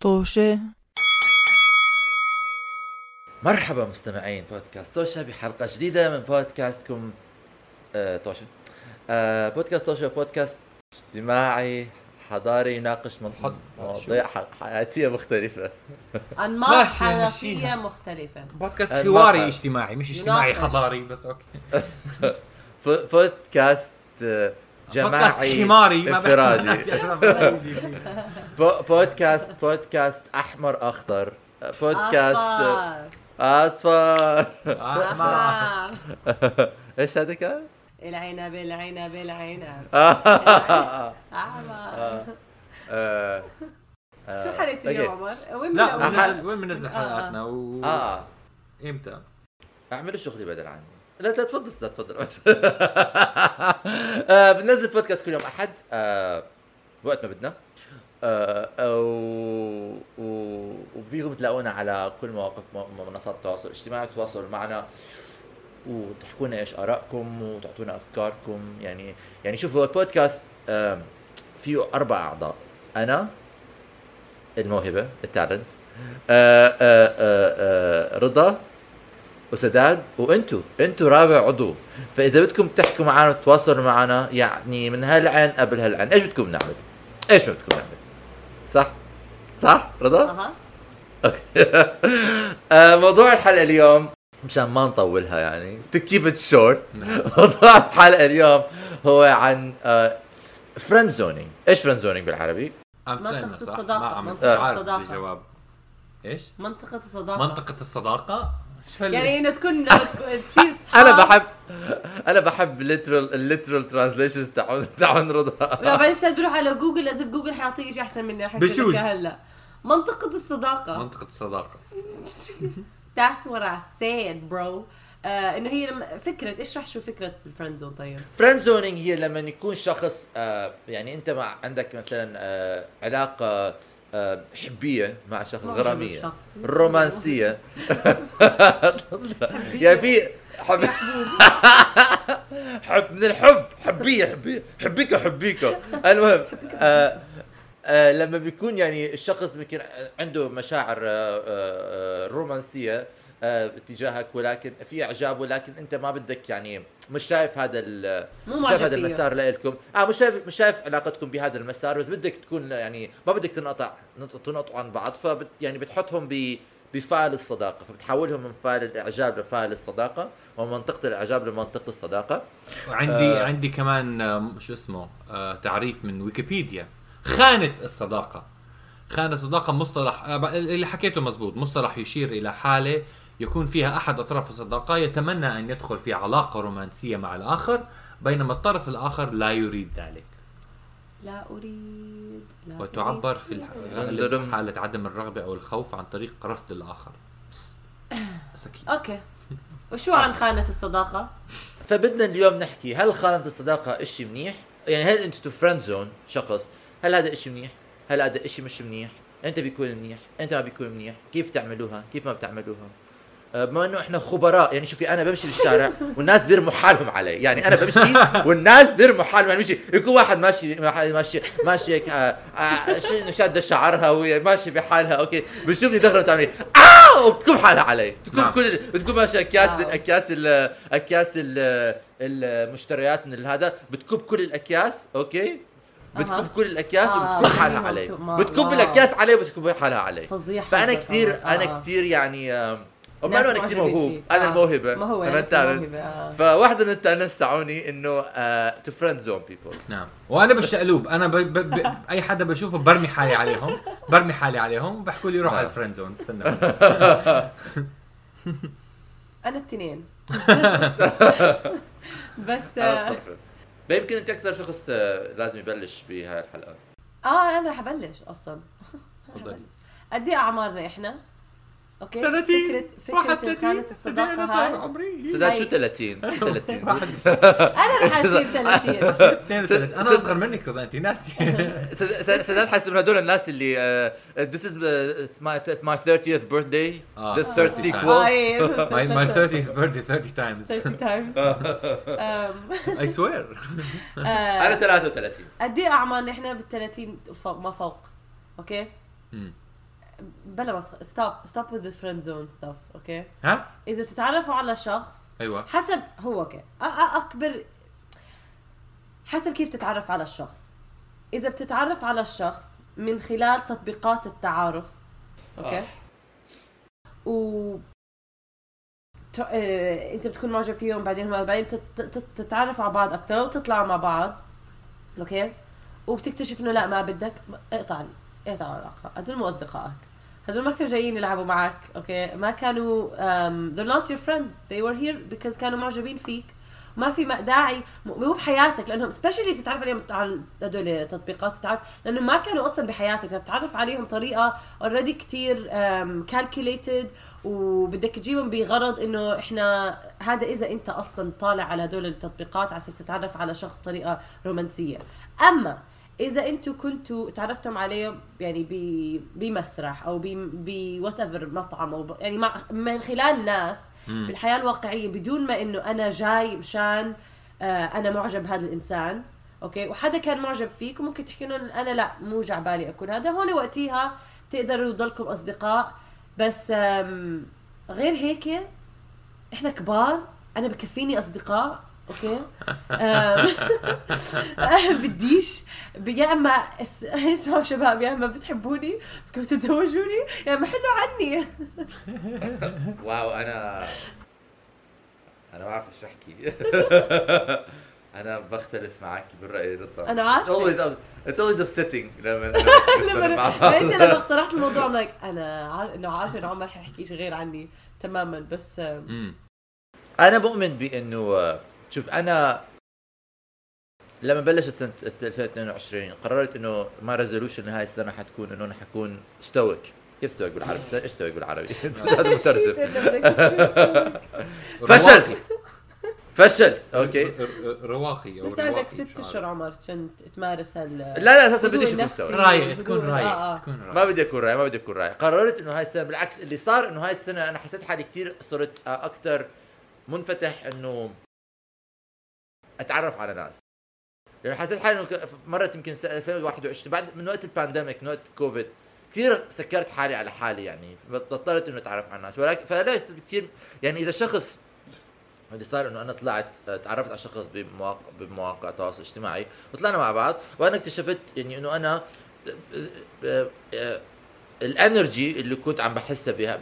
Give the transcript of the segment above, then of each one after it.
طوشة مرحبا مستمعين بودكاست توشا بحلقة جديدة من بودكاستكم آه توشا آه بودكاست توشا بودكاست اجتماعي حضاري يناقش من- حض- مواضيع ح- حياتية مختلفة حياتية نمشيها. مختلفة بودكاست. حواري اجتماعي مش اجتماعي. حضاري بس أوكي ب- بودكاست آه، بودكاست جماعي حماري ما بحب انفرادي بودكاست بودكاست أحمر أخضر آه، بودكاست آه، أصفر آه، احمر إيش هذا كان؟ العنب العنب العنب آه. احمر آه. شو حلقتي أوكي. اليوم عمر؟ وين لا وين بننزل حلقاتنا و آه إمتى؟ أعملوا شغلي بدل عني لا لا تفضل لا تفضل. آه بننزل بودكاست كل يوم أحد آه وقت ما بدنا. آه. وفيكم تلاقونا على كل مواقع منصات التواصل الاجتماعي تتواصلوا معنا وتحكوا لنا إيش آرائكم وتعطونا أفكاركم. يعني يعني شوفوا البودكاست آه فيه أربع أعضاء. أنا الموهبة التالنت آه آه آه آه رضا وسداد وأنتو أنتو رابع عضو. فإذا بدكم تحكوا معنا وتتواصلوا معنا يعني من هالعين قبل هالعين إيش بدكم نعمل؟ إيش ما بدكم نعمل؟ صح؟ صح؟ رضا؟ أها. okay. آه، موضوع الحلقة اليوم مشان ما نطولها يعني to keep it short. موضوع الحلقة اليوم هو عن friend zoning إيش friend zoning بالعربي؟ عم صح؟ الصداقة، ما عم منطقة عارف الصداقة. الجواب. إيش؟ منطقة الصداقة. منطقة الصداقة؟ يعني إنه تكون تصير صحاب. أنا بحب أنا بحب ال literal ال literal translations تاعون تاعون رضا. لا بعدين أستاذ بروح على جوجل از جوجل حيعطيك شيء أحسن مني. لك هلا. منطقة الصداقة. منطقة الصداقة. That's what I said bro. آه إنه هي لما فكرة اشرح شو فكرة ال friend zone طيب. friend zoning هي لما يكون شخص آه يعني أنت مع عندك مثلا آه علاقة آه حبية مع شخص غرامية. رومانسية. يعني في حب حب من الحب. حبية حبية. حبيكو حبيكو المهم آه آه لما بيكون يعني الشخص بيكون عنده مشاعر آه رومانسية آه تجاهك ولكن في إعجاب ولكن أنت ما بدك يعني مش شايف هذا ال- مو مش شايف هذا. المسار لإلكم آه مش شايف مش شايف علاقتكم بهذا المسار بس بدك تكون يعني ما بدك تنقطع تنقطعوا عن بعض فبت يعني بتحطهم ب بفعل الصداقة فبتحولهم من فعل الإعجاب لفعل الصداقة ومن منطقه الإعجاب لمنطقة الصداقة وعندي آه. عندي كمان شو اسمه آه تعريف من ويكيبيديا خانة الصداقة خانة الصداقة مصطلح آه، اللي حكيته مزبوط مصطلح يشير إلى حالة يكون فيها أحد أطراف الصداقة يتمنى أن يدخل في علاقة رومانسية مع الآخر بينما الطرف الآخر لا يريد ذلك. لا أريد لا وتعبر أريد. في لا أريد. الغالب. حالة عدم الرغبة أو الخوف عن طريق رفض الآخر. بس بس أكيد okay. وشو عن خانة الصداقة؟ فبدنا اليوم نحكي هل خانة الصداقة إشي منيح؟ يعني هل انت to friend zone شخص هل هذا إشي منيح؟ هل هذا إشي مش منيح؟ إمتى بيكون منيح؟ إمتى ما بيكون منيح؟ كيف تعملوها؟ كيف ما بتعملوها؟ آه، بما إنه إحنا خبراء يعني شوفي أنا بمشي بالشارع والناس بيرموا حالهم علي يعني أنا بمشي والناس بيرموا حالهم يعني بمشي يكون واحد ماشي ماشي ماشي هيك آه، آه، شاده شعرها وهي ماشيه بحالها okay بتشوفني دغري بتعمل؟ آه وبتكب حالها علي بتكون نعم. كل بتكون ماشيه أكياس wow. أكياس ال- أكياس ال- المشتريات من هذا بتكب كل الأكياس okay بتكب. كل الأكياس آه، وبتكب حالها فهمت. علي بتكب. الأكياس علي وبتكب حالها علي فظيع فأنا كثير. أنا آه. كثير يعني وما أنا كثير موهوب. أنا آه. الموهبة. ما هو أنا يعني ال talent آه. فواحدة من ال talent ساعوني إنه to friend zone people نعم. وأنا بالشقلوب أنا ب... ب... ب... أي حدا بشوفه برمي حالي عليهم. برمي حالي عليهم. بحكوا لي روح على نعم. ال friend zone استنى. أنا التنين بس آه, يمكن أنت أكثر شخص آه، لازم يبلش بهاي الحلقة. آه أنا رح أبلش أصلا. تفضلي. قد إيه أعمارنا إحنا؟ okay؟ 30 فكرة فكرة خانة الصداقة هاي. عمري. سداد. شو 30 30 أنا رح أصير 30 32 أنا أصغر منك رضا انت ناسي سد- سد- سداد حاسس من هدول الناس اللي آه، this is uh, my my 30th birthday. آه. the third آه. sequel آه. my my 30th birthday 30 times. 30 times. أم، I swear. أنا آه، 33 قد إيه اعمارنا إحنا بال 30 فوق ما فوق؟ okay. بلا مسخ stop stop with friend zone stuff okay ها؟ إذا بتتعرفوا على شخص أيوه. حسب هو okay أكبر حسب كيف تتعرف على الشخص. إذا بتتعرف على الشخص من خلال تطبيقات التعارف okay آه. و ت... آه... أنت بتكون معجب فيهم بعدين هم بعدين تت... تت... تتعرفوا على بعض أكثر وتطلعوا مع بعض okay وبتكتشف إنه لا ما بدك اقطع اقطع العلاقة. هدول مو أصدقائك. هدول ما كانوا جايين يلعبوا معك okay؟ ما كانوا um, they're not your friends. They were here because كانوا معجبين فيك. ما في داعي مو بحياتك لأنهم especially بتتعرف عليهم على هدول تطبيقات التعارف لأنه ما كانوا أصلا بحياتك. بتتعرف عليهم طريقة already كثير calculated وبدك تجيبهم بغرض إنه إحنا هذا إذا أنت أصلا طالع على هدول التطبيقات على أساس تتعرف على شخص بطريقة رومانسية. أما إذا أنتم كنتوا تعرفتم عليهم يعني ب- بمسرح أو ب whatever مطعم أو ب- يعني مع من خلال ناس بالحياة الواقعية بدون ما إنه أنا جاي مشان آه أنا معجب بهذا الإنسان okay؟ وحدا كان معجب فيك وممكن تحكي انه أنا لا مو جا بالي أكون. هذا هون وقتها تقدروا تضلكم أصدقاء. بس غير هيك إحنا كبار أنا بكفيني أصدقاء. okay؟ بديش يا إما اس- اسمعوا شباب يا إما بتحبوني بدكم تتزوجوني؟ يا إما حلوا عني. wow أنا أنا ما بعرف إيش أحكي. أنا بختلف معك بالرأي رضا. It's always it's always upsetting لما لما لما انت لما بعض. اقترحت الموضوع I'm like أنا عارف إنه عارفة إنه عمر حيحكيش غير عني تماما بس أنا بؤمن بإنه شوف أنا لما بلشت سنة 2022 قررت إنه my resolution هاي السنة حتكون إنه أنا حكون stoic كيف stoic بالعربي؟ إيش stoic بالعربي؟ هذا مترجم فشلت فشلت okay رواقي بس عندك ست اشهر. عمر عشان تمارس هال لا لا أساسا بديش. stoic رايق تكون رايق آه، آه. تكون ما رايق بدي أكون رايق ما بدي أكون رايق قررت إنه هاي السنة بالعكس اللي صار إنه هاي السنة أنا حسيت حالي كثير صرت أكثر منفتح إنه أتعرف على ناس. يعني حسيت حالي إنه مرت يمكن سنة 2021 بعد من وقت ال pandemic من وقت كوفيد كثير سكرت حالي على حالي يعني. اضطريت إنه أتعرف على الناس ولكن فلا كثير يعني إذا شخص اللي صار إنه أنا طلعت تعرفت على شخص بمواقع بمواقع التواصل الاجتماعي وطلعنا مع بعض وأنا اكتشفت يعني إنه أنا آه، آه، آه، ال energy اللي كنت عم بحسها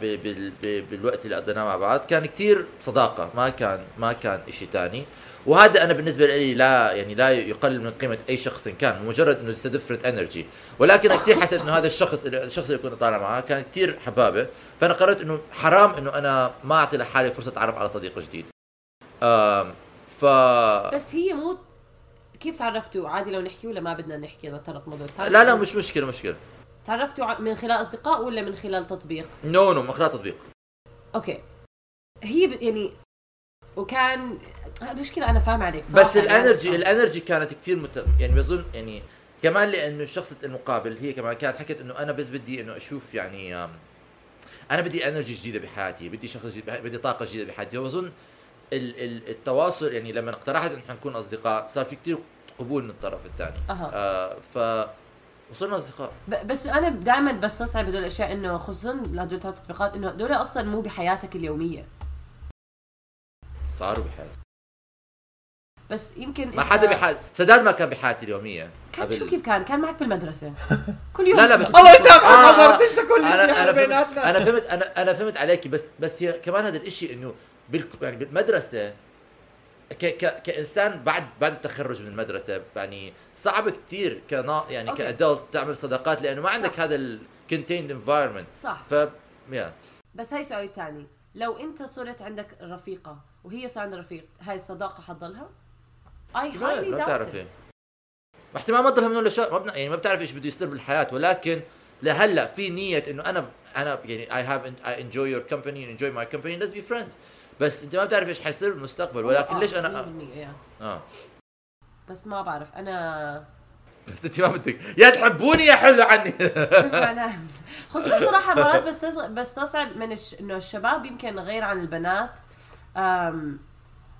بالوقت اللي قضيناه مع بعض كان كتير صداقة ما كان ما كان إشي تاني. وهذا أنا بالنسبة لي لا يعني لا يقلل من قيمة أي شخص كان مجرد إنه different energy ولكن كثير حسيت إنه هذا الشخص اللي الشخص اللي كنت طالع معه كان كثير حبابة. فأنا قررت إنه حرام إنه أنا ما أعطي لحالي فرصة أتعرف على صديق جديد. ف بس هي مو كيف تعرفتوا؟ عادي لو نحكي ولا ما بدنا نحكي نتطرق موضوع لا لا مش مشكلة مشكلة. تعرفتوا من خلال أصدقاء ولا من خلال تطبيق؟ no no من خلال تطبيق. okay. هي ب... يعني وكان المشكلة أنا فاهم عليك بس صراحة. يعني. الانرجي ال energy كانت كثير مت... يعني بظن يعني كمان لأنه الشخص المقابل هي كمان كانت حكت إنه أنا بس بدي إنه أشوف يعني أنا بدي energy جديدة بحياتي بدي شخص جديد بدي طاقة جديدة بحياتي. وبظن ال... ال... التواصل يعني لما اقترحت انه نكون أصدقاء صار في كثير قبول من الطرف الثاني. أها. آه ف وصرنا أصدقاء. بس أنا دائما بستصعب هدول الأشياء إنه خصوصا هدول التطبيقات إنه هدول أصلا مو بحياتك اليومية. صاروا بحياتي. بس يمكن ما حدا بحياتي سداد ما كان بحياتي اليومية. كان شو كيف كان؟ كان معك بالمدرسة. كل يوم لا لا بس الله يسامحك آه، آه. تنسى كل شيء أنا فهمت بيناتنا. أنا فهمت أنا أنا فهمت عليكي بس بس هي كمان هذا الإشي إنه بال يعني بالمدرسة ك ك كإنسان بعد بعد التخرج من المدرسة يعني صعب كثير كنا يعني okay. ك adult تعمل صداقات لأنه ما عندك هذا ال contained environment صح. ف يا بس هاي سؤالي الثاني لو أنت صرت عندك رفيقة وهي صار عندها رفيق هاي الصداقة حتضلها؟ اي highly ما بتعرفي. احتمال ما تضلها من ولا شيء ما بنا يعني ما بتعرف إيش بده يصير بالحياة ولكن لهلأ في نية إنه أنا أنا يعني I have I enjoy your company and enjoy my company let's be friends. بس انت ما بتعرف إيش حيصير بالمستقبل ولكن ليش أنا 100% يا. آه. بس ما بعرف أنا بس انت ما بدك. يا تحبوني يا حلو عني. خصوصا صراحة مرات بس بستصعب من الش... إنه الشباب يمكن غير عن البنات. أم...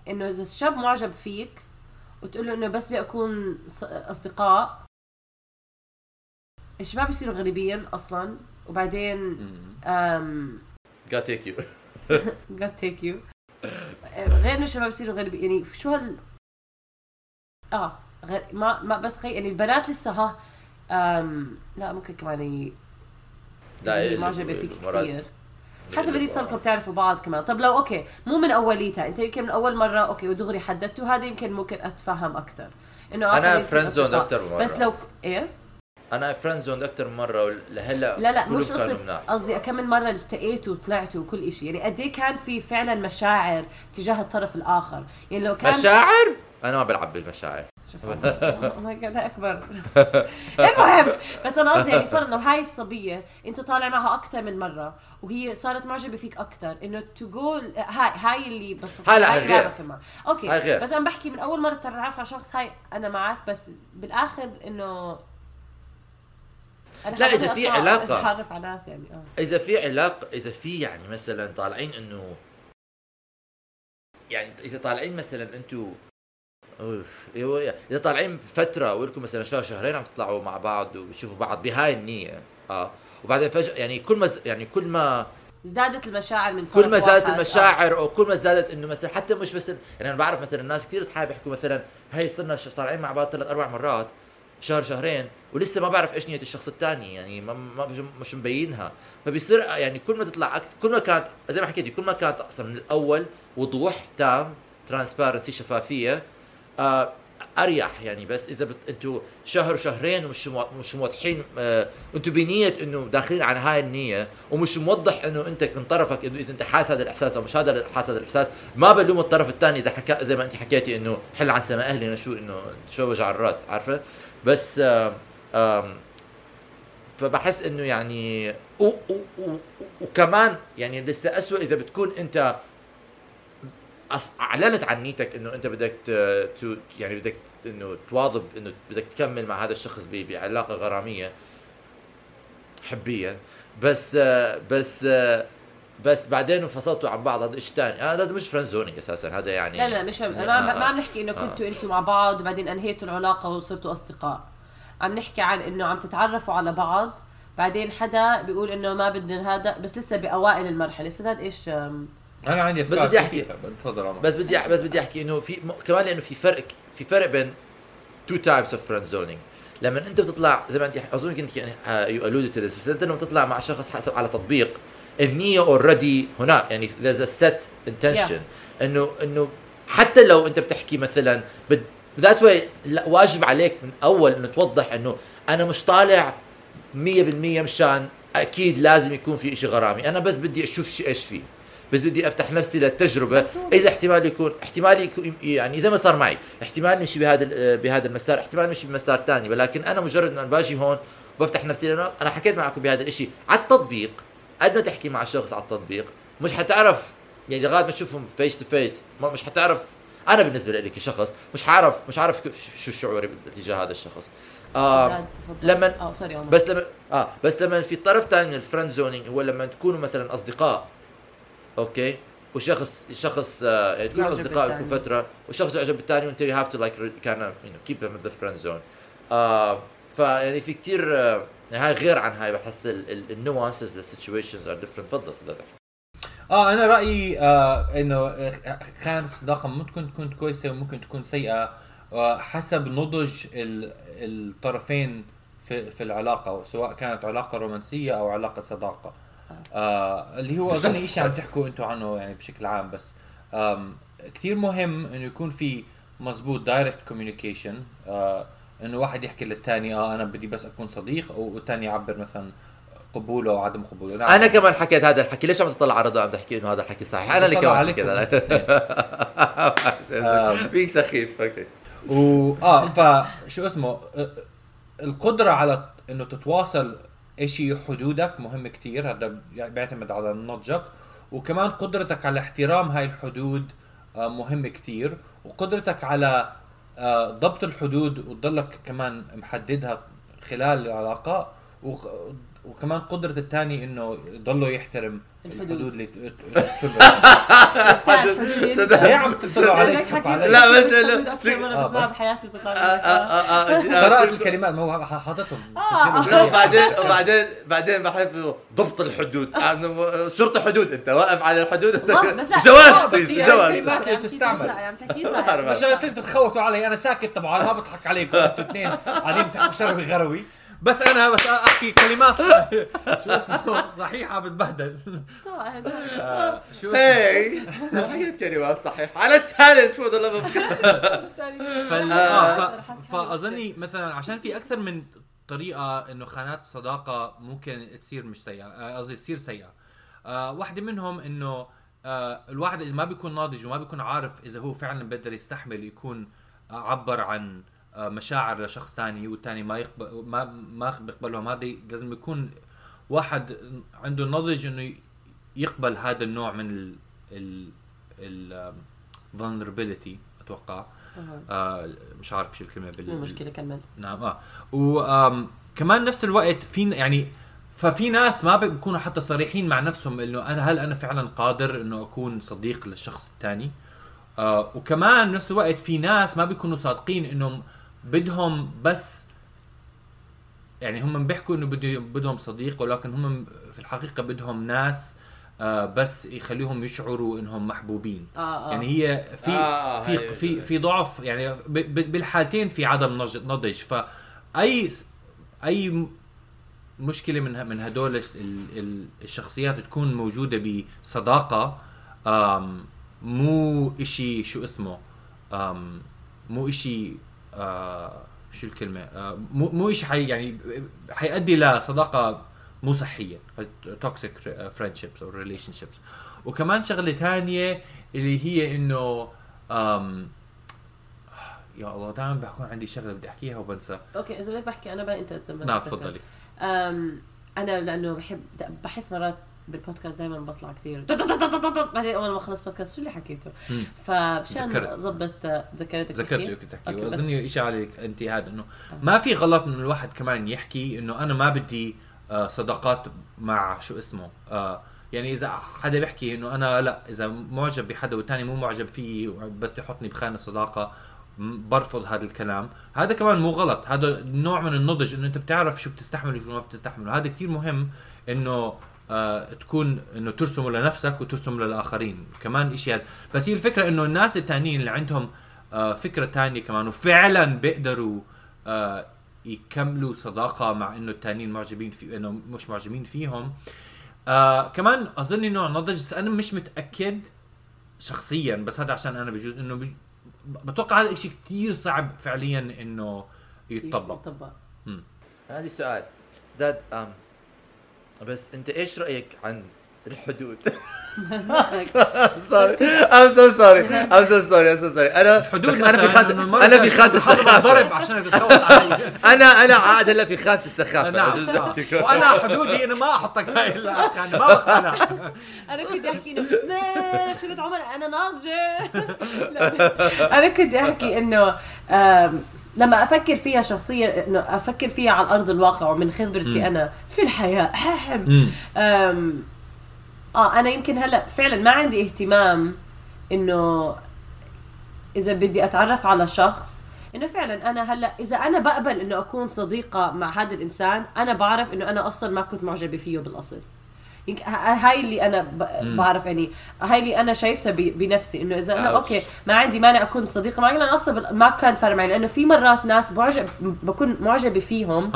إنه إذا الشاب معجب فيك وتقول له إنه بس بدي أكون أصدقاء الشباب بيصيروا غريبين أصلا. وبعدين God take you. God take you غير إنه الشباب يصيروا غريب يعني شو هال آه غير ما ما بس خي... يعني البنات لسه ها أم... لا ممكن كمان ي... لا هي ال- معجبه فيك كثير حسب قد صار لكم تعرفوا بعض كمان طب لو OK مو من أوليتها أنت يمكن من أول مرة OK ودغري حددتوا هذا يمكن ممكن أتفهم أكثر إنه أصدقاء. أكتر من مرة. بس لو. إيه أنا friend zone أكثر من مرة لهلا لا لا مش مناح. قصدي كم من مرة التقيتوا وطلعتوا وكل شيء يعني قد إيه كان في فعلا مشاعر تجاه الطرف الآخر يعني لو كان مشاعر أنا ما بلعب بالمشاعر شوف my God أكبر المهم بس أنا قصدي يعني فرض لو هاي الصبية أنت طالع معها أكثر من مرة وهي صارت معجبة فيك أكثر إنه تقول هاي هاي اللي بس هاي هاي غير. أوكي هاي غير. بس أنا بحكي من أول مرة تتعرف على شخص هاي أنا معك بس بالآخر إنه لا، إذا في علاقة. اتعرف على ناس يعني آه إذا في علاقة إذا في يعني مثلا طالعين إنه يعني إذا طالعين مثلا أنتم أوف إيوه، إذا طالعين فتره ولكم مثلا شهر شهرين عم تطلعوا مع بعض وتشوفوا بعض بهاي النية آه وبعدين فجأة يعني كل ما يعني كل ما ازدادت المشاعر من كل ما زادت واحد. المشاعر أو كل ما ازدادت إنه مثلا حتى مش بس يعني أنا بعرف مثلا الناس كثير أصحابي بيحكوا مثلا هي صرنا طالعين مع بعض ثلاث أربع مرات شهر شهرين ولسه ما بعرف إيش نية الشخص الثاني يعني ما, ما مش- مبينها. فبيصير يعني كل ما تطلع أكت... كل ما كانت زي ما حكيتي كل ما كانت أصلا من الأول وضوح تام ترانسبيرنسي شفافية آه أريح يعني. بس إذا بت... أنتوا شهر شهرين ومش مو... مش موضحين آه... أنتوا بنية إنه داخلين على هاي النية ومش موضح إنه أنت من طرفك إنه إذا أنت حاسس هذا الإحساس أو مش هذا حاسس هذا الإحساس ما بلوم الطرف الثاني إذا حكى زي ما أنت حكيتي إنه حل عن سما أهلي أنا شو إنه شو وجع الرأس عارفة؟ بس. آم... فبحس إنه يعني و... و... و... وكمان يعني لسه اسوء إذا بتكون أنت. أعلنت عن نيتك إنه أنت بدك. يعني بدك إنه تواظب إنه بدك تكمل مع هذا الشخص. بعلاقة غرامية حبيا بس آه، بس آه، بس بعدين انفصلتوا عن بعض هذا شيء ثاني هذا مش friend zoning أساسا هذا يعني لا لا مش. آه، ما عم- ما آه. عم نحكي إنه كنتوا أنتوا مع بعض وبعدين أنهيتوا العلاقة وصرتوا أصدقاء عم نحكي عن إنه عم تتعرفوا على بعض بعدين حدا بيقول إنه ما بدنا هذا بس لسه بأوائل المرحلة سداد إيش أم، أنا عندي بس بدي أحكي. كثيرة. تفضل بس بدي بس بدي أحكي إنه في م... كمان لأنه في فرق في فرق بين two types of friend zoning لما أنت بتطلع زي ما انت أظن كنت you alluded to بس أنت لما تطلع مع شخص حسب على تطبيق النية already هناك. يعني there's a set intention. انه إنه حتى لو أنت بتحكي مثلا but that way واجب عليك من أول إنه توضح إنه أنا مش طالع 100% مشان أكيد لازم يكون في شيء غرامي. أنا بس بدي أشوف شيء إيش فيه. بس بدي أفتح نفسي للتجربة. إذا احتمال يكون احتمال يكون يعني زي ما صار معي. احتمال نمشي بهذا بهذا المسار. احتمال نمشي بمسار ثاني ولكن أنا مجرد إنه أنا باجي هون بفتح نفسي لأنه أنا حكيت معكم بهذا الشيء على التطبيق قد ما تحكي مع شخص على التطبيق مش حتعرف يعني لغاية ما تشوفهم face to face مش حتعرف أنا بالنسبة لي كشخص مش حعرف مش عارف شو شعوري تجاه هذا الشخص آه لما- آه sorry. بس لما آه بس لما في طرف ثاني من ال friend zoning هو لما تكونوا مثلا أصدقاء OK وشخص شخص آه يعني تكونوا أصدقاء. كل فترة وشخص يعجب بالثاني وأنت you have to like كان keep the friend zone فيعني في كثير آه يعني هاي غير عن هاي بحس ال nuances لل situations are different تفضل صدق آه أنا رأيي آه إنه آه، خانه الصداقه ممكن تكون كويسة وممكن تكون سيئة آه حسب نضج ال- الطرفين في في العلاقة سواء كانت علاقة رومانسية أو علاقة صداقة. آه اللي هو أظن شيء عم تحكوا أنتم عنه يعني بشكل عام بس كثير مهم إنه يكون في مزبوط direct communication آه إنه واحد يحكي للثاني آه أنا بدي بس أكون صديق والثاني يعبر مثلا قبوله أو عدم قبوله. نعم. أنا كمان حكيت هذا الحكي ليش عم تطلع على رضا عم تحكي إنه هذا الحكي صحيح. أنا اللي كمان. حكيت فيك سخيف أوكي. و آه فشو اسمه؟ آه، القدرة على إنه تتواصل إيش هي حدودك مهم كتير هذا بيعتمد على نضجك. وكمان قدرتك على احترام هاي الحدود آه، مهم كتير. وقدرتك على آه، ضبط الحدود وتضلك كمان محددها خلال العلاقة وكمان قدرة الثاني إنه يضله يحترم الحدود. ليه عم تطلعوا عليك؟ لا، بس- مرة آه، بسمعها بس. بحياتي بتطلع آه، لي. آه، قراءة الكلمات ما هو حاططهم. وبعدين وبعدين بعدين بحب ضبط الحدود شرطة حدود أنت واقف على الحدود. جواز هي جواز كلمات اللي تستعمل. تحكي صح مش عارفين تتخوتوا علي أنا ساكت طبعا ما بضحك عليكم أنتوا اثنين قاعدين تحكوا شربي غروي بس أنا بس أحكي كلمات شو اسمه؟ صحيحة بتبهدل. آه، شو اسمه؟ هي صحيح كلمات صحيح على التالنت فوز الله بفكر فال... آه. آه ف... فأظني مثلا عشان في أكثر من طريقة إنه خانات الصداقه ممكن تصير مش سيئة آه، قصدي تصير سيئة. آه واحدة منهم إنه آه الواحد إذا ما بيكون ناضج وما بيكون عارف إذا هو فعلا بيقدر يستحمل يكون عبر عن مشاعر لشخص ثاني والثاني ما يقبل ما ما بيقبلهم. هذا لازم يكون واحد عنده النضج إنه يقبل هذا النوع من ال ال ال vulnerability أتوقع. آه مش عارف شو الكلمة بال مو مشكلة كمل. نعم آه. وكمان نفس الوقت في يعني ففي ناس ما بيكونوا حتى صريحين مع نفسهم إنه أنا هل أنا فعلا قادر إنه أكون صديق للشخص الثاني آه وكمان نفس الوقت في ناس ما بيكونوا صادقين إنهم بدهم بس يعني هم بيحكوا إنه بده بدهم صديق ولكن هم في الحقيقة بدهم ناس آه بس يخليهم يشعروا إنهم محبوبين. آه آه. يعني هي في آه، في هاي- في في ضعف يعني بالحالتين في عدم نضج نضج. فاي أي مشكلة من ه- من هدول الش- ال- ال- الشخصيات تكون موجودة بصداقة مو إشي شو اسمه مو إشي آه، شو الكلمة؟ آه، مو مو إشي حي يعني حيؤدي لصداقه مو صحية toxic friendships أو relationships وكمان شغلة تانية اللي هي إنه يا الله دائما بكون عندي شغلة بدي أحكيها وبنسى. OK إذا بدك بحكي أنا بقى أنت نعم تفضلي. أنا لأنه بحب بحس مرات بالبودكاست دائما بطلع كثير. بعدين أول ما اخلص بودكاست شو اللي حكيته. فمشان تذكرت. اضبط ذكرتك ذكرت تحكي؟ شو كنت تحكي واظني شيء عليك أنت هذا إنه ما في غلط انه الواحد كمان يحكي إنه أنا ما بدي آه، صداقات مع شو اسمه. آه، يعني إذا حدا بيحكي إنه أنا لا إذا معجب بحدا والثاني مو معجب فيه بس يحطني بخانة صداقة برفض هذا الكلام. هذا كمان مو غلط. هذا نوع من النضج إنه أنت بتعرف شو بتستحمل وشو ما بتستحمل. وهذا كثير مهم إنه آه تكون إنه ترسمه لنفسك وترسم للآخرين. كمان اشي هذا بس هي الفكرة إنه الناس التانيين اللي عندهم آه فكرة تانية كمان وفعلا بيقدروا آه يكملوا صداقة مع إنه التانيين معجبين في إنه مش معجبين فيهم. آه كمان أظن نوع نضج بس أنا مش متأكد شخصيا بس هذا عشان أنا بجوز إنه بج... بتوقع هذا الشيء كثير صعب فعليا إنه يتطبق. أنا عندي سؤال. بس انت إيش رأيك عن الحدود؟ سوري ام سو سوري ام سو سوري ام سو سوري أنا حدود أنا في خانه أنا في خانة بتخبط ضرب السخافه عشان تتخوت علي. أنا أنا قاعد هلا في خانة السخافة. نعم. وأنا حدودي أنا ما أحطك هاي يعني ما بقتنع. أنا كنت أحكي إنه ما شفت عمر أنا ناضجة. أنا كنت أحكي إنه لما أفكر فيها شخصيا إنه أفكر فيها على أرض الواقع ومن خبرتي. أنا في الحياة. أم آه أنا يمكن هلأ فعلا ما عندي اهتمام إنه إذا بدي أتعرف على شخص إنه فعلا أنا هلأ إذا أنا بقبل إنه أكون صديقة مع هذا الإنسان أنا بعرف إنه أنا أصلا ما كنت معجبة فيه بالأصل هاي اللي أنا بعرف يعني هاي اللي أنا شايفتها بنفسي إنه إذا أنا. OK. ما عندي مانع أكون صديقه معك لأن أصلا ما كان فارق معي لأنه في مرات ناس بعجب بكون معجبة فيهم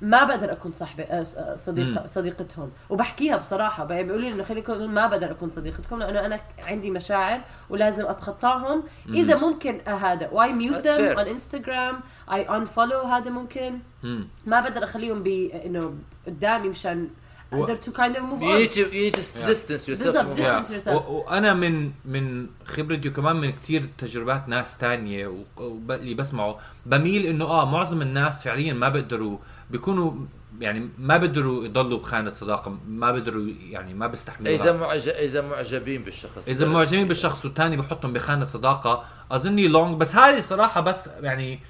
ما بقدر أكون صاحبة أه، ص- صديقه مم. صديقتهم. وبحكيها بصراحة بقى بيقولوا لي إنه خليكم ما بقدر أكون صديقتكم لأنه أنا عندي مشاعر ولازم أتخطاهم. إذا ممكن أه، هذا why mute them on انستغرام I unfollow هذا ممكن. مم. ما بقدر أخليهم ب إنه قدامي مشان أقدر to kind of move You need to you need to distance yourself بالضبط. from- Distance Yeah. yourself. و- وأنا من من خبرتي وكمان من كثير تجربات ناس وب- اللي بسمعه بميل إنه آه معظم الناس فعليا ما بيقدروا بيكونوا يعني ما بيقدروا يضلوا بخانة صداقة ما بيقدروا يعني ما بيستحملوا إذا معجب إذا معجبين بالشخص إذا معجبين بالشخص والثاني بحطهم بخانة صداقة أظني long بس هذه صراحة بس يعني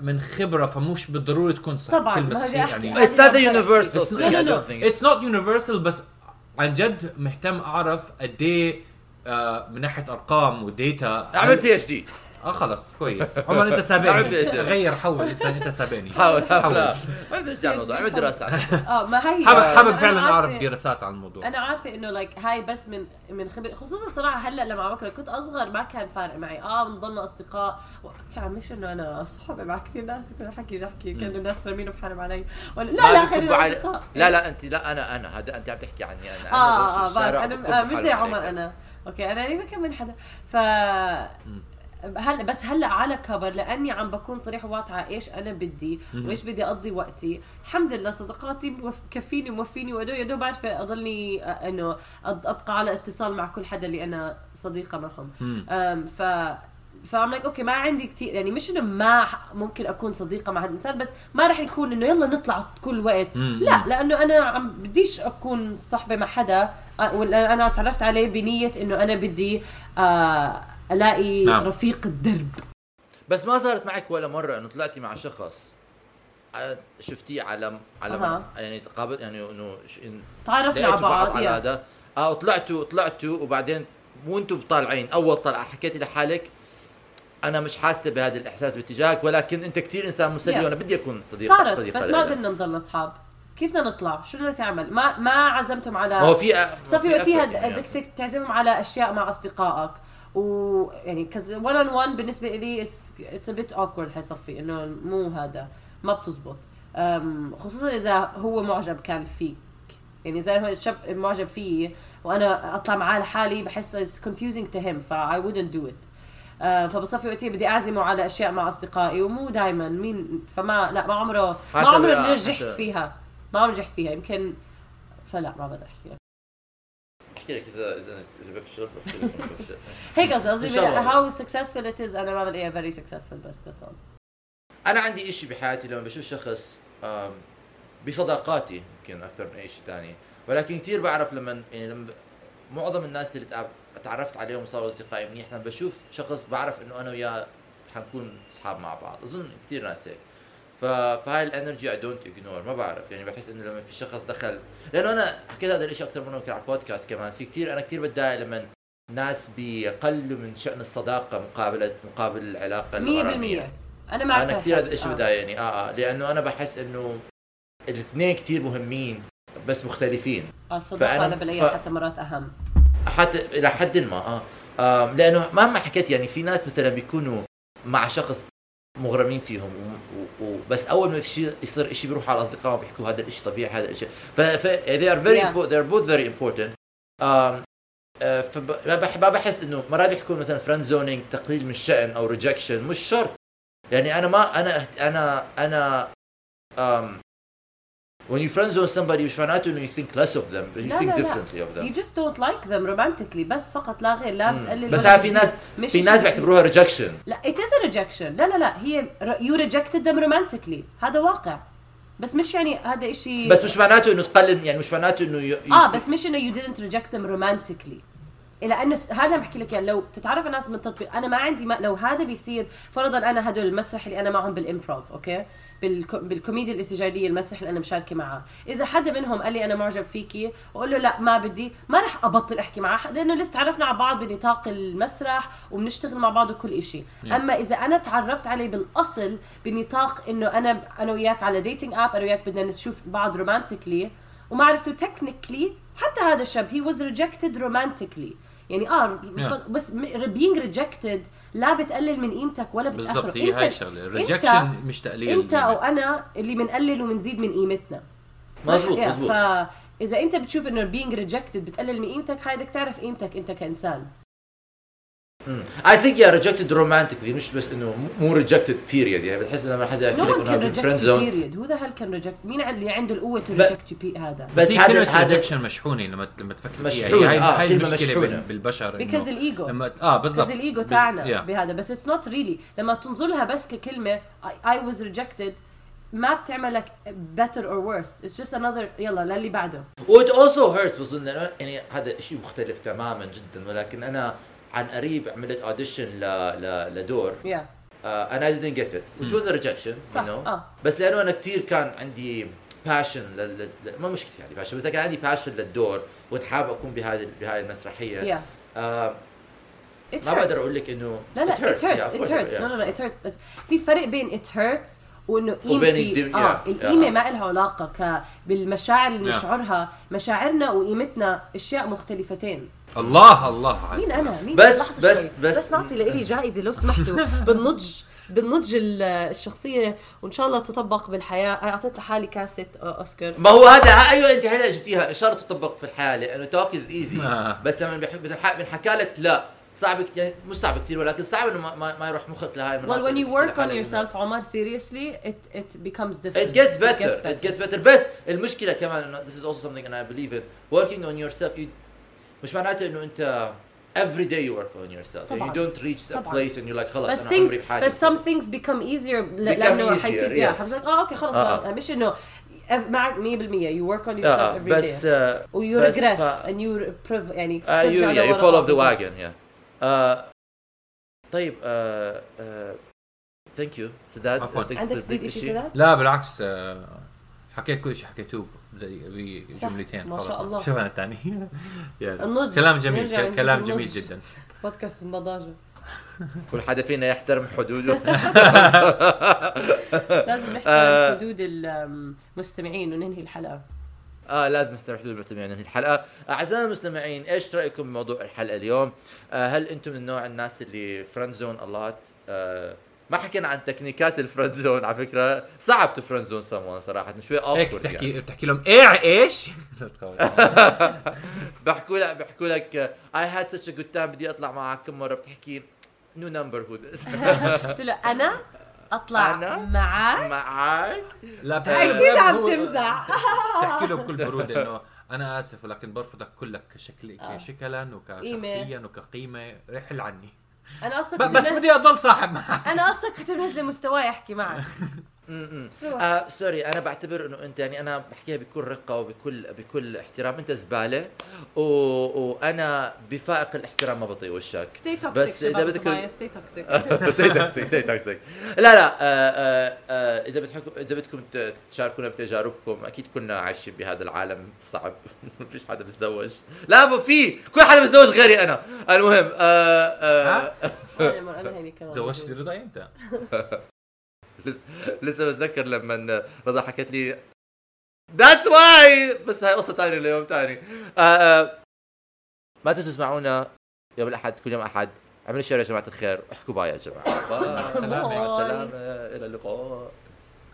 من خبرة فمش بالضروره تكون صح طبعاً، كلمة أحكي. يعني It's not a universal It's thing. not- I no, no, don't think. It's not universal بس عن جد مهتم أعرف قد إيه آه، من ناحية أرقام و data أعمل PhD آه خلص كويس. عمر انت سابقني؟ غير حول انت انت سابقني. حاول حاول. حاول ما بدي ارجع الموضوع. اعمل دراسه آه ما هي حابب حابب فعلا أعرف دراسات عن الموضوع. أنا عارفة إنه like هاي بس من من خبر خصوصا صراحة هلأ لما عم بكره كنت أصغر ما كان فارق معي. آه بنضلنا أصدقاء. كان مش إنه أنا صحابي مع كثير ناس وكل حكي جحكي كان الناس رامين بحالهم علي. ولا لا لا خلينا لا لا انت لا أنا أنا هذا أنت عم تحكي عني أنا. آه آه الشارع أنا آه مش زي عمر. أنا. أوكي أنا كم من حدا. ف هلا بس هلا على كبر لأني عم بكون صريح وواضحة إيش أنا بدي وإيش بدي أقضي وقتي. الحمد لله صداقاتي مكفيني وموفيني ودو يا دوب بعرفه أضلني آه، إنه أبقى على اتصال مع كل حدا اللي أنا صديقة معهم. ف فام like okay ما عندي كثير يعني مش إنه ما ممكن أكون صديقة مع هذا الإنسان بس ما راح يكون إنه يلا نطلع كل وقت. لا لأنه أنا عم بديش أكون صحبه مع حدا آه، ولا أنا تعرفت عليه بنية إنه أنا بدي آه ألاقي نعم. رفيق الدرب بس ما صارت معك ولا مرة إنه طلعتي مع شخص شفتيه على على أها. يعني تقابل يعني إنه تعرفنا على بعض على. هذا آه طلعتوا طلعتوا وبعدين وأنتم طالعين أول طلعة حكيتي لحالك أنا مش حاسة بهذا الإحساس باتجاهك ولكن أنت كثير إنسان مسلي Yeah. وأنا بدي أكون صديق صارت صديقه بس. ما بدنا نضل أصحاب كيف بدنا نطلع شو بدنا نعمل ما ما عزمتم على ما هو في صافي في وقتها يعني. بدك تك- تعزمهم على أشياء مع أصدقائك و يعني 'cause one on one بالنسبة لي it's a bit awkward حيصفي إنه مو هذا ما بتزبط. خصوصا إذا هو معجب كان فيك. يعني زي هو الشاب معجب فيي وأنا أطلع معاه لحالي بحس it's confusing to him ف I wouldn't do it. آه، فبصفي وقتها بدي أعزمه على أشياء مع أصدقائي ومو دائما مين فما لا ما عمره ما عمره نجحت. فيها. ما عمري نجحت فيها. يمكن فلا ما بقدر أحكي لك احكي لك اذا اذا اذا بفشل بحكي لك بفشل هيك قصدي قصدي. هاو سكسسفul it is أنا ما بلاقيها very successful بس that's all أنا عندي إشي بحياتي لما بشوف شخص بصداقاتي يمكن أكثر من أي شيء ثاني ولكن كثير بعرف لما يعني لما معظم الناس اللي تعرفت عليهم صاروا أصدقائي منيح لما بشوف شخص بعرف إنه أنا وياه حنكون أصحاب مع بعض أظن كثير ناس هيك. فهاي ال energy I don't ignore ما بعرف يعني بحس إنه لما في شخص دخل لأنه أنا حكيت هذا الشيء أكثر مره يمكن على البودكاست كمان في كثير أنا كثير بتضايق لما ناس بيقلوا من شأن الصداقة مقابله مقابل العلاقة 100% الغراميه أنا معك أنا كثير هذا. الشيء آه. بضايقني. آه آه لأنه أنا بحس إنه الاثنين كثير مهمين بس مختلفين. آه الصداقة أنا بلاقيها ف- حتى مرات أهم. حتى إلى حد ما آه, آه لأنه مهما حكيت يعني في ناس مثلا بيكونوا مع شخص مغرمين فيهم. و- و- وبس أول ما في شيء يصير شيء بيروحوا على أصدقائهم بيحكوا هذا الشيء طبيعي هذا الشيء ف, they are very Yeah. impo- they're both very important. um, بحس إنه مرات بيحكوا مثلا friend zoning تقليل من الشأن أو rejection مش شرط. يعني أنا ما أنا أنا أنا um, when you friend zone somebody مش معناته انه you think less of them but you لا، think لا، لا. differently of them you just don't like them romantically بس فقط لا غير لا. بتقلل بس في. ناس مش في ناس بيعتبروها rejection لا it is a rejection لا لا لا هي you rejected them romantically هذا واقع بس مش يعني هذا اشي بس مش معناته انه تقلل يعني مش معناته انه آه بس مش انه you didn't reject them romantically إلى أنه هذا عم بحكي لك يعني لو تتعرف على ناس من التطبيق أنا ما عندي ما لو هذا بيصير فرضا أنا هدول المسرح اللي أنا معهم بال improv okay؟ بالكو... بالكوميديا الاتجاهيه المسرح اللي أنا مشاركة معاه إذا حدا منهم قال لي أنا معجب فيكي وأقول له لا ما بدي ما رح أبطل أحكي معاه لأنه لسه تعرفنا على بعض بنطاق المسرح وبنشتغل مع بعض وكل إشي. أما إذا أنا تعرفت عليه بالأصل بنطاق إنه أنا أنا وياك على dating app أنا وياك بدنا نشوف بعض romantically وما عرفته technically حتى هذا الشاب he was rejected romantically يعني آه Yeah. بس being rejected لا بتقلل من قيمتك ولا بالضبط بتأخره. هي هاي الشغلة. ال rejection مش تقليل انت أو أنا اللي بنقلل وبنزيد من قيمتنا. مزبوط مزبوط فاذا أنت بتشوف إنه being rejected بتقلل من قيمتك هاي بدك تعرف قيمتك أنت كإنسان. I think yeah rejected romantically مش بس إنه مو rejected period يعني بتحس لما حدا يحكي لك إنه friend zone period هو ذا هل كان reject مين اللي عنده القوة to reject هذا؟ بس بس هي هذا- هذا- rejection مشحونة لما لما تفكر فيها. مشحونة، هي هاي, آه، مشحونة. بال- بالبشر إنه because ال ego لما آه بالضبط. بس الايجو تاعنا. بهذا بس it's not really لما تنظر لها بس ككلمة I was rejected ما بتعملك better or worse. It's just another يلا للي بعده. what also hurts بظن يعني هذا شيء مختلف تماما جدا. ولكن أنا عن قريب عملت audition ل... ل... لدور. yeah أنا didn't get it. Which was a rejection صح. you know. آه. بس لأنه أنا كثير كان عندي passion لل... لل- ما مش كثير عندي passion بس كان عندي passion للدور وكنت حابب أكون بهذه بهاي المسرحية. yeah آه It ما. بقدر أقول لك إنه لا لا it it hurts, yeah, it hurts. yeah. لا لا it hurts. بس في فرق بين it hurts وإنه قيمتي. آه yeah, القيمة yeah. ما لها علاقة ك بالمشاعر اللي Yeah. نشعرها مشاعرنا وقيمتنا أشياء مختلفتين. الله الله عليك. مين أنا؟ مين؟ بس- لحظة بس- شوي. بس- بس نعطي لإلي جائزة لو سمحتوا. بالنضج بالنضج ال- الشخصية وإن شاء الله تطبق بالحياة. أنا أعطيت لحالي كاسه أوسكار. ما هو هذا أيوه أنت هلا جبتيها إشارة تطبق في الحياة لأنه talk is easy آه. بس لما بنح- بنح- بنحكى لك لا. صعب يعني مش صعب كثير ولكن صعب إنه ما, ما, ما يروح مخك لهي المناطق well when you work on yourself عمر seriously it it becomes different. It gets better. It gets better. بس المشكلة كمان إنه this is also something and I believe in. Working on yourself you مش معناته انه انت every day you work on yourself طبعاً. and you don't reach a طبعاً. place and you're like خلص بس أنا things عمري بحالي بس some things become easier لأنه easier, حيصير yeah, yes. آه أوكي خلص آه، مش انه معك 100% you work on yourself آه every بس day آه و you بس regress ف- and you prov- يعني آه you, yeah, you لورا. fall off the wagon yeah آه طيب آه آه thank you سداد عفواً. عندك تضيف شيء سداد؟ لا بالعكس آه، حكيت كل شيء حكيتوه زي بجملتين ما شاء خلاص. الله. شو أنا الثاني يعني النضج. كلام جميل كلام. جميل جدا بودكاست النضاجة كل حدا فينا يحترم حدوده لازم نحترم آه. حدود المستمعين وننهي الحلقة آه لازم نحترم حدود المستمعين هذه الحلقة اعزائنا المستمعين إيش رأيكم بموضوع الحلقة اليوم آه هل أنتم من النوع الناس اللي friend zone a lot آه ما حكينا عن تكنيكات ال friend zone على فكرة صعب ت friend zone someone صراحة شوي هيك awkward بتحكي يعني. بتحكي لهم إيه إيش؟ بحكوا لك بحكوا لك I had such a good time بدي أطلع معك كم مرة. بتحكي no number هو قلت له أنا أطلع أنا؟ معك معك لا بتحكي أكيد عم تمزح. بتحكي له بكل برودة إنه أنا آسف ولكن برفضك كلك كشكل آه. كشكلا وكشخصيا وكقيمة. رحل عني. أنا أصلا كنت بس بدي أضل صاحب معك. أنا أصلا كنت منزله مستواي أحكي معك. م-م. روح. آه sorry أنا بعتبر إنه أنت يعني أنا بحكيها بكل رقة وبكل بكل احترام. أنت زبالة و... وأنا بفائق الاحترام ما بطيء وشك. stay toxic بس إذا بدك- stay toxic stay toxic stay toxic لا لا آه آه آه إذا بتحكم إذا بدكم تشاركونا بتجاربكم أكيد كنا عايشين بهذا العالم الصعب ما فيش حدا بيتزوج لا مو في كل حدا بيتزوج غيري أنا. المهم آه آه أنا هيني كمان تزوجتي رضا إمتى؟ لسه بتذكر لما رضا حكت لي that's why بس هاي قصة ثانية ليوم ثاني آه آه ما تنسوا تسمعونا يوم الأحد كل يوم أحد. اعملوا share يا جماعة الخير. احكوا bye يا جماعة. مع السلامة. مع السلامة. إلى اللقاء.